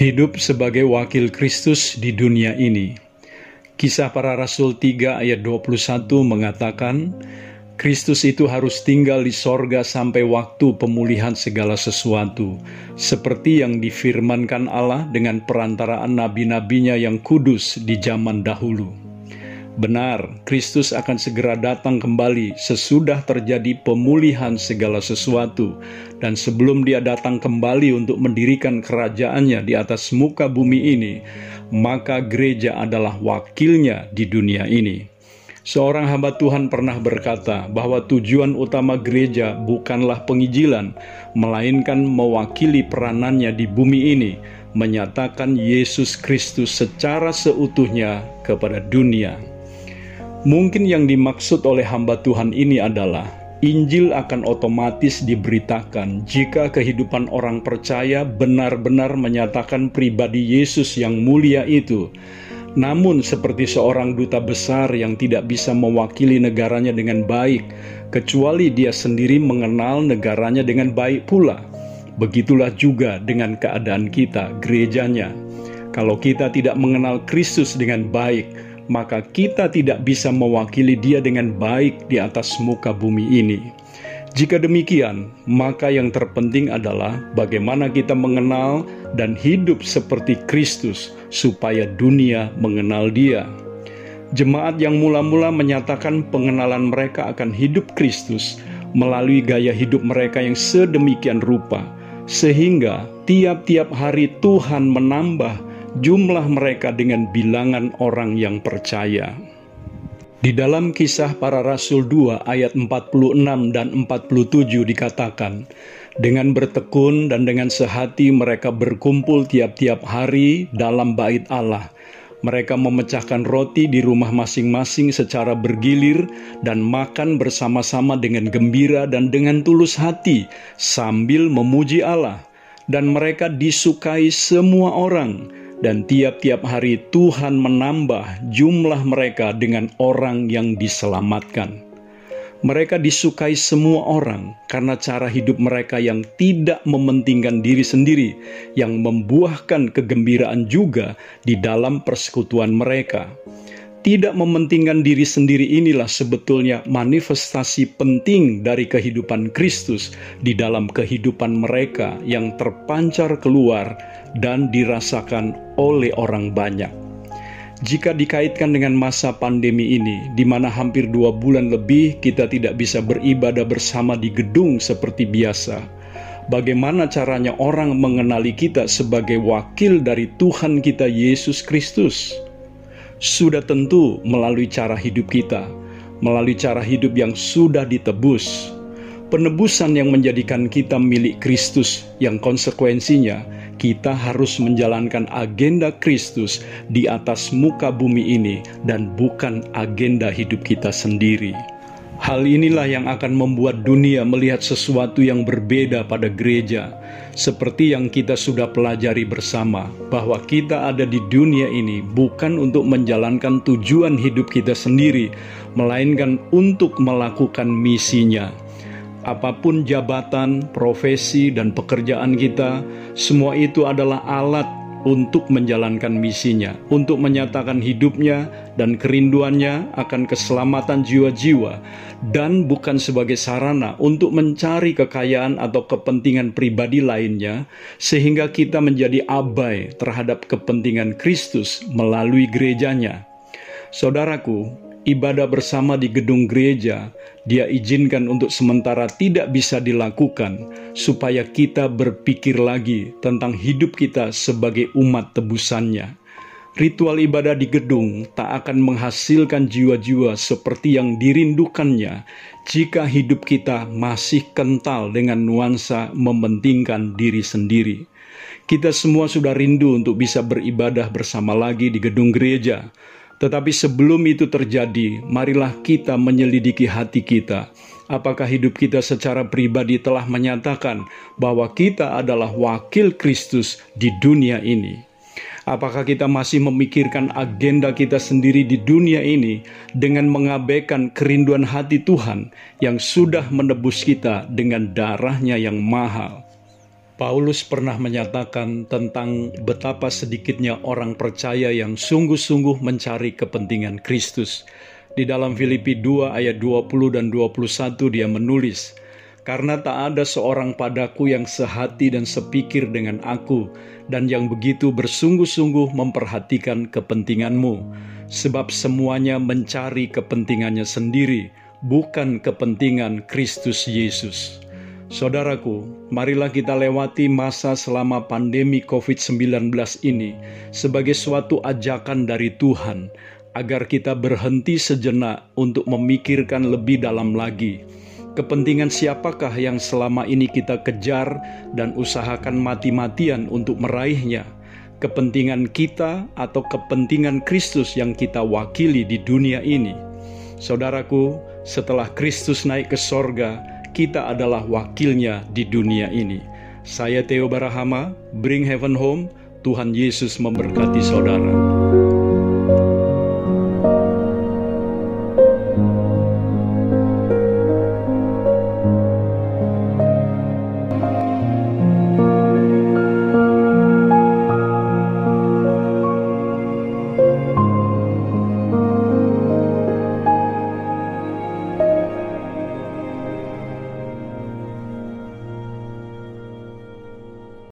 Hidup sebagai wakil Kristus di dunia ini. Kisah para Rasul 3 ayat 21 mengatakan, Kristus itu harus tinggal di sorga sampai waktu pemulihan segala sesuatu, seperti yang difirmankan Allah dengan perantaraan nabi-nabinya yang kudus di zaman dahulu. Benar, Kristus akan segera datang kembali sesudah terjadi pemulihan segala sesuatu, dan sebelum Dia datang kembali untuk mendirikan kerajaannya di atas muka bumi ini, maka gereja adalah wakilnya di dunia ini. Seorang hamba Tuhan pernah berkata bahwa tujuan utama gereja bukanlah pengijilan, melainkan mewakili peranannya di bumi ini, menyatakan Yesus Kristus secara seutuhnya kepada dunia. Mungkin yang dimaksud oleh hamba Tuhan ini adalah Injil akan otomatis diberitakan jika kehidupan orang percaya benar-benar menyatakan pribadi Yesus yang mulia itu. Namun, seperti seorang duta besar yang tidak bisa mewakili negaranya dengan baik, kecuali dia sendiri mengenal negaranya dengan baik pula. Begitulah juga dengan keadaan kita, gerejanya. Kalau kita tidak mengenal Kristus dengan baik, maka kita tidak bisa mewakili Dia dengan baik di atas muka bumi ini. Jika demikian, maka yang terpenting adalah bagaimana kita mengenal dan hidup seperti Kristus, supaya dunia mengenal Dia. Jemaat yang mula-mula menyatakan pengenalan mereka akan hidup Kristus melalui gaya hidup mereka yang sedemikian rupa, sehingga tiap-tiap hari Tuhan menambah jumlah mereka dengan bilangan orang yang percaya. Di dalam kisah para rasul 2 ayat 46 dan 47 dikatakan, dengan bertekun dan dengan sehati mereka berkumpul tiap-tiap hari dalam bait Allah. Mereka memecahkan roti di rumah masing-masing secara bergilir dan makan bersama-sama dengan gembira dan dengan tulus hati sambil memuji Allah. Dan mereka disukai semua orang dan tiap-tiap hari Tuhan menambah jumlah mereka dengan orang yang diselamatkan. Mereka disukai semua orang karena cara hidup mereka yang tidak mementingkan diri sendiri, yang membuahkan kegembiraan juga di dalam persekutuan mereka. Tidak mementingkan diri sendiri inilah sebetulnya manifestasi penting dari kehidupan Kristus di dalam kehidupan mereka yang terpancar keluar dan dirasakan oleh orang banyak. Jika dikaitkan dengan masa pandemi ini, di mana hampir dua bulan lebih kita tidak bisa beribadah bersama di gedung seperti biasa, bagaimana caranya orang mengenali kita sebagai wakil dari Tuhan kita Yesus Kristus? Sudah tentu melalui cara hidup kita, melalui cara hidup yang sudah ditebus, penebusan yang menjadikan kita milik Kristus yang konsekuensinya kita harus menjalankan agenda Kristus di atas muka bumi ini dan bukan agenda hidup kita sendiri. Hal inilah yang akan membuat dunia melihat sesuatu yang berbeda pada gereja, seperti yang kita sudah pelajari bersama, bahwa kita ada di dunia ini bukan untuk menjalankan tujuan hidup kita sendiri, melainkan untuk melakukan misinya. Apa pun jabatan, profesi, dan pekerjaan kita, semua itu adalah alat untuk menjalankan misinya, untuk menyatakan hidupnya dan kerinduannya akan keselamatan jiwa-jiwa, dan bukan sebagai sarana untuk mencari kekayaan atau kepentingan pribadi lainnya, sehingga kita menjadi abai terhadap kepentingan Kristus melalui gerejanya. Saudaraku, ibadah bersama di gedung gereja, dia izinkan untuk sementara tidak bisa dilakukan, supaya kita berpikir lagi tentang hidup kita sebagai umat tebusannya. Ritual ibadah di gedung tak akan menghasilkan jiwa-jiwa seperti yang dirindukannya jika hidup kita masih kental dengan nuansa mementingkan diri sendiri. Kita semua sudah rindu untuk bisa beribadah bersama lagi di gedung gereja, tetapi sebelum itu terjadi, marilah kita menyelidiki hati kita. Apakah hidup kita secara pribadi telah menyatakan bahwa kita adalah wakil Kristus di dunia ini? Apakah kita masih memikirkan agenda kita sendiri di dunia ini dengan mengabaikan kerinduan hati Tuhan yang sudah menebus kita dengan darahnya yang mahal? Paulus pernah menyatakan tentang betapa sedikitnya orang percaya yang sungguh-sungguh mencari kepentingan Kristus. Di dalam Filipi 2 ayat 20 dan 21 dia menulis, Karena tak ada seorang padaku yang sehati dan sepikir dengan aku, dan yang begitu bersungguh-sungguh memperhatikan kepentinganmu, sebab semuanya mencari kepentingannya sendiri, bukan kepentingan Kristus Yesus. Saudaraku, marilah kita lewati masa selama pandemi COVID-19 ini sebagai suatu ajakan dari Tuhan agar kita berhenti sejenak untuk memikirkan lebih dalam lagi kepentingan siapakah yang selama ini kita kejar dan usahakan mati-matian untuk meraihnya. Kepentingan kita atau kepentingan Kristus yang kita wakili di dunia ini. Saudaraku, setelah Kristus naik ke sorga, kita adalah wakilnya di dunia ini. Saya Theo Barahama, Bring Heaven Home, Tuhan Yesus memberkati saudara.